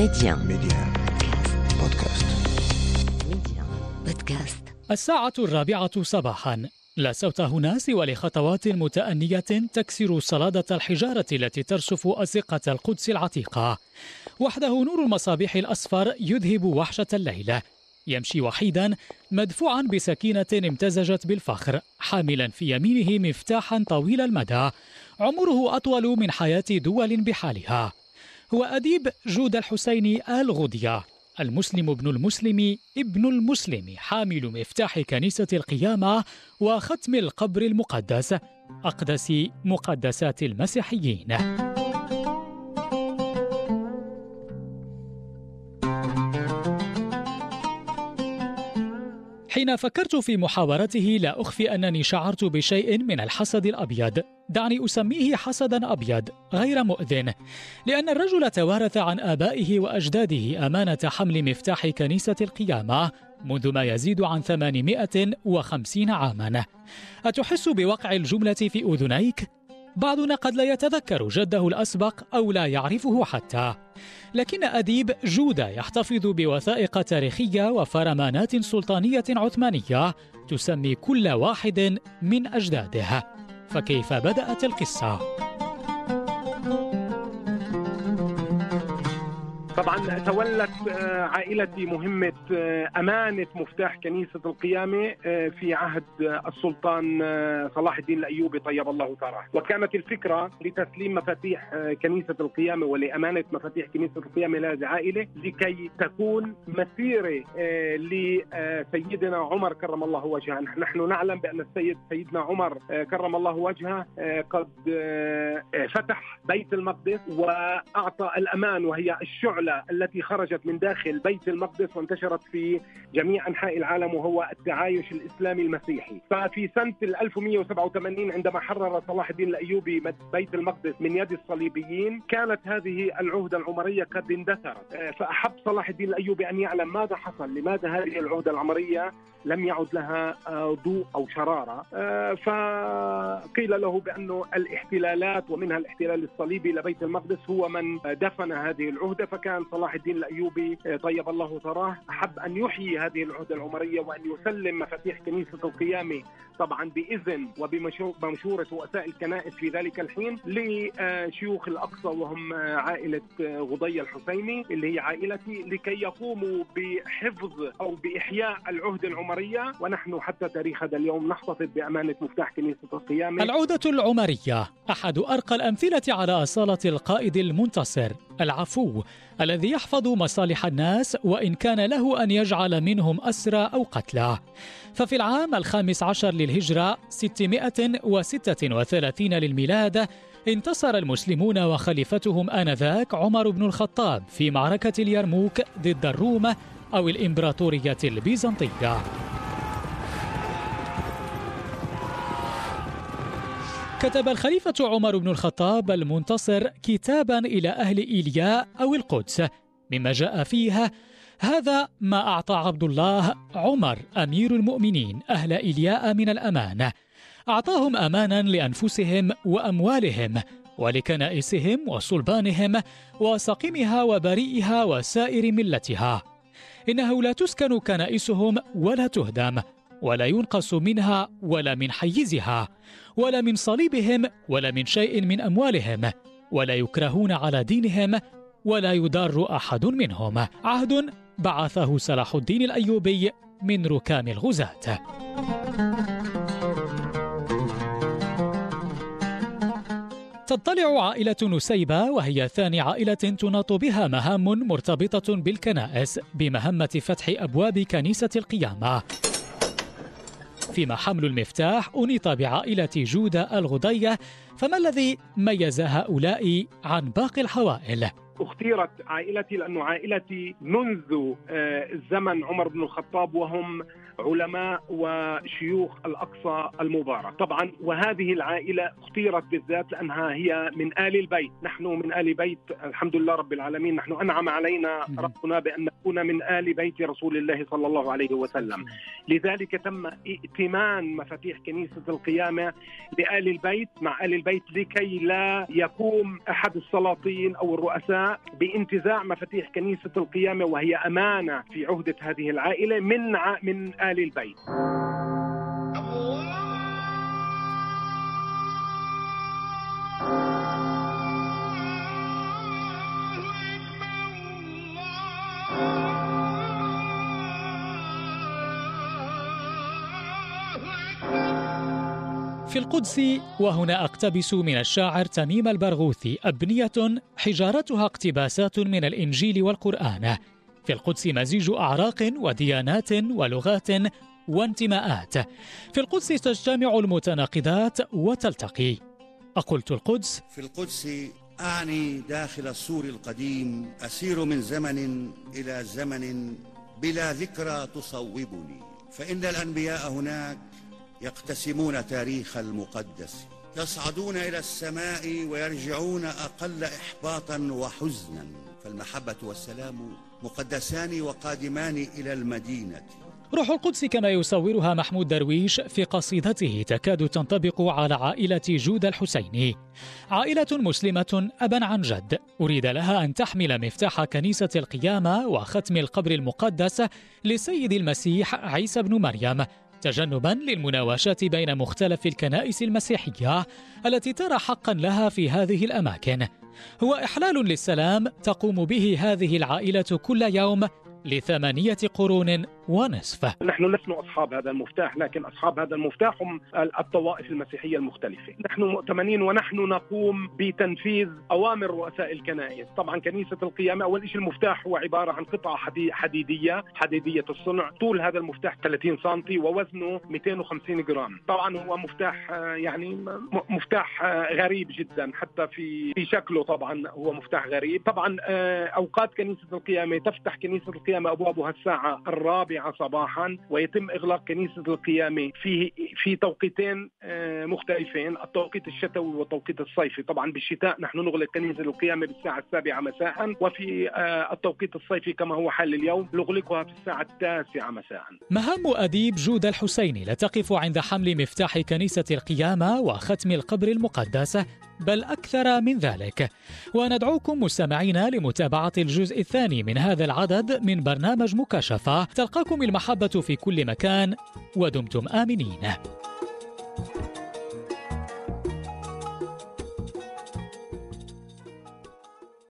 ميديان ميديان بودكاست ميديان بودكاست الساعة الرابعة صباحا. لا صوت هنا سوى لخطوات متأنية تكسر صلادة الحجارة التي ترصف أزقة القدس العتيقة. وحده نور المصابيح الأصفر يذهب وحشة الليل يمشي وحيدا مدفوعا بسكينة امتزجت بالفخر حاملا في يمينه مفتاحا طويل المدى. عمره أطول من حياة دول بحالها. هو أديب جود الحسيني آل غوديا المسلم ابن المسلم ابن المسلم حامل مفتاح كنيسة القيامة وختم القبر المقدس أقدس مقدسات المسيحيين. حين فكرت في محاورته لا أخفي أنني شعرت بشيء من الحسد الأبيض دعني أسميه حسدا أبيض غير مؤذن لأن الرجل توارث عن آبائه وأجداده أمانة حمل مفتاح كنيسة القيامة منذ ما يزيد عن 850 عاما أتحس بوقع الجملة في أذنيك؟ بعضنا قد لا يتذكر جده الأسبق أو لا يعرفه حتى لكن أديب جودة يحتفظ بوثائق تاريخية وفرمانات سلطانية عثمانية تسمي كل واحد من أجداده فكيف بدأت القصة؟ طبعا تولت آه، عائلتي مهمة آه، أمانة مفتاح كنيسة القيامة آه، في عهد السلطان صلاح الدين الأيوبي طيب الله ثراه وكانت الفكرة لتسليم مفاتيح كنيسة القيامة ولأمانة مفاتيح كنيسة القيامة لهذه العائلة لكي تكون مسيرة لسيدنا عمر كرم الله وجهه. نحن نعلم بأن السيد سيدنا عمر كرم الله وجهه قد فتح بيت المقدس وأعطى الأمان وهي الشعلة التي خرجت من داخل بيت المقدس وانتشرت في جميع أنحاء العالم وهو التعايش الإسلامي المسيحي، ففي سنة 1187 عندما حرر صلاح الدين الأيوبي بيت المقدس من يد الصليبيين، كانت هذه العهدة العمرية قد اندثرت، آه، فأحب صلاح الدين الأيوبي أن يعلم ماذا حصل، لماذا هذه العهدة العمرية لم يعد لها آه، ضوء أو شرارة، آه، فقيل له بانه الاحتلالات ومنها الاحتلال الصليبي لبيت المقدس هو من دفن هذه العهدة فكان كان صلاح الدين الأيوبي آه، طيب الله ثراه أحب أن يحيي هذه العهده العمرية وأن يسلم مفاتيح كنيسة القيامة طبعا بإذن وبمشوره رؤساء الكنائس في ذلك الحين لشيوخ الأقصى وهم عائلة غضي الحسيني اللي هي عائلتي لكي يقوموا بحفظ أو بإحياء العهده العمرية. ونحن حتى تاريخ هذا اليوم نحتفظ بأمانة مفتاح كنيسة القيامة. العودة العمرية. أحد أرقى الأمثلة على أصالة القائد المنتصر العفو الذي يحفظ مصالح الناس وإن كان له أن يجعل منهم أسرى أو قتلى. ففي العام الخامس عشر للهجرة 636 للميلاد انتصر المسلمون وخليفتهم آنذاك عمر بن الخطاب في معركة اليرموك ضد الروم أو الإمبراطورية البيزنطية. كتب الخليفة عمر بن الخطاب المنتصر كتابا إلى أهل إيلياء أو القدس مما جاء فيها هذا ما أعطى عبد الله عمر أمير المؤمنين أهل إيلياء من الأمانة. أعطاهم أمانا لأنفسهم وأموالهم ولكنائسهم وصلبانهم وسقمها وبريئها وسائر ملتها. إنه لا تسكن كنائسهم ولا تهدم. ولا ينقص منها ولا من حيزها ولا من صليبهم ولا من شيء من أموالهم ولا يكرهون على دينهم ولا يدار أحد منهم. عهد بعثه صلاح الدين الأيوبي من ركام الغزاة. تطلع عائلة نسيبة وهي ثاني عائلة تناط بها مهام مرتبطة بالكنائس بمهمة فتح أبواب كنيسة القيامة. فيما حمل المفتاح أنيط بعائلة جودة الغضية فما الذي ميز هؤلاء عن باقي الحوائل؟ اختيرت عائلتي لأنه عائلتي منذ آه، زمن عمر بن الخطاب وهم علماء وشيوخ الأقصى المبارك. طبعا وهذه العائلة اختيرت بالذات لأنها هي من آل البيت. نحن من آل بيت الحمد لله رب العالمين. نحن أنعم علينا ربنا بأن نكون من آل بيت رسول الله صلى الله عليه وسلم. لذلك تم ائتمان مفاتيح كنيسة القيامة لآل البيت مع آل البيت لكي لا يقوم أحد السلاطين أو الرؤساء بانتزاع مفاتيح كنيسة القيامة وهي أمانة في عهدة هذه العائلة من من آل البيت. في القدس وهنا أقتبس من الشاعر تميم البرغوثي أبنية حجارتها اقتباسات من الإنجيل والقرآن. في القدس مزيج أعراق وديانات ولغات وانتماءات. في القدس تجتمع المتناقضات وتلتقي. أقلت القدس. في القدس أعني داخل السور القديم أسير من زمن إلى زمن بلا ذكرى تصوبني. فإن الأنبياء هناك يقتسمون تاريخ المقدس. يصعدون إلى السماء ويرجعون أقل إحباطا وحزنا. فالمحبة والسلام مقدسان وقادمان إلى المدينة. روح القدس كما يصورها محمود درويش في قصيدته تكاد تنطبق على عائلة جود الحسيني عائلة مسلمة أبا عن جد أريد لها أن تحمل مفتاح كنيسة القيامة وختم القبر المقدس لسيد المسيح عيسى بن مريم تجنبا للمناوشة بين مختلف الكنائس المسيحية التي ترى حقا لها في هذه الأماكن. هو إحلال للسلام تقوم به هذه العائلة كل يوم لثمانية قرون ونصف نحن لسنا أصحاب هذا المفتاح لكن أصحاب هذا المفتاح هم الطوائف المسيحية المختلفة. نحن مؤتمنين ونحن نقوم بتنفيذ أوامر رؤساء الكنائس. طبعا كنيسة القيامة أول شيء المفتاح هو عبارة عن قطعة حديدية حديدية الصنع. طول هذا المفتاح 30 سم ووزنه 250 جرام. طبعا هو مفتاح يعني مفتاح غريب جدا حتى في في شكله طبعا هو مفتاح غريب. طبعا آه، أوقات كنيسة القيامة تفتح كنيسة القيامة أبوابها الساعة الرابعة صباحا ويتم إغلاق كنيسة القيامة. في في توقيتين آه، مختلفين التوقيت الشتوي والتوقيت الصيفي. طبعا بالشتاء نحن نغلق كنيسة القيامة بالساعة السابعة مساء وفي آه، التوقيت الصيفي كما هو حال اليوم نغلقها في الساعة التاسعة مساء. مهام أديب جود الحسيني لا تقف عند حمل مفتاح كنيسة القيامة وختم القبر المقدس بل أكثر من ذلك. وندعوكم مستمعينا لمتابعة الجزء الثاني من هذا العدد من برنامج مكاشفة. تلقاكم المحبة في كل مكان ودمتم آمنين.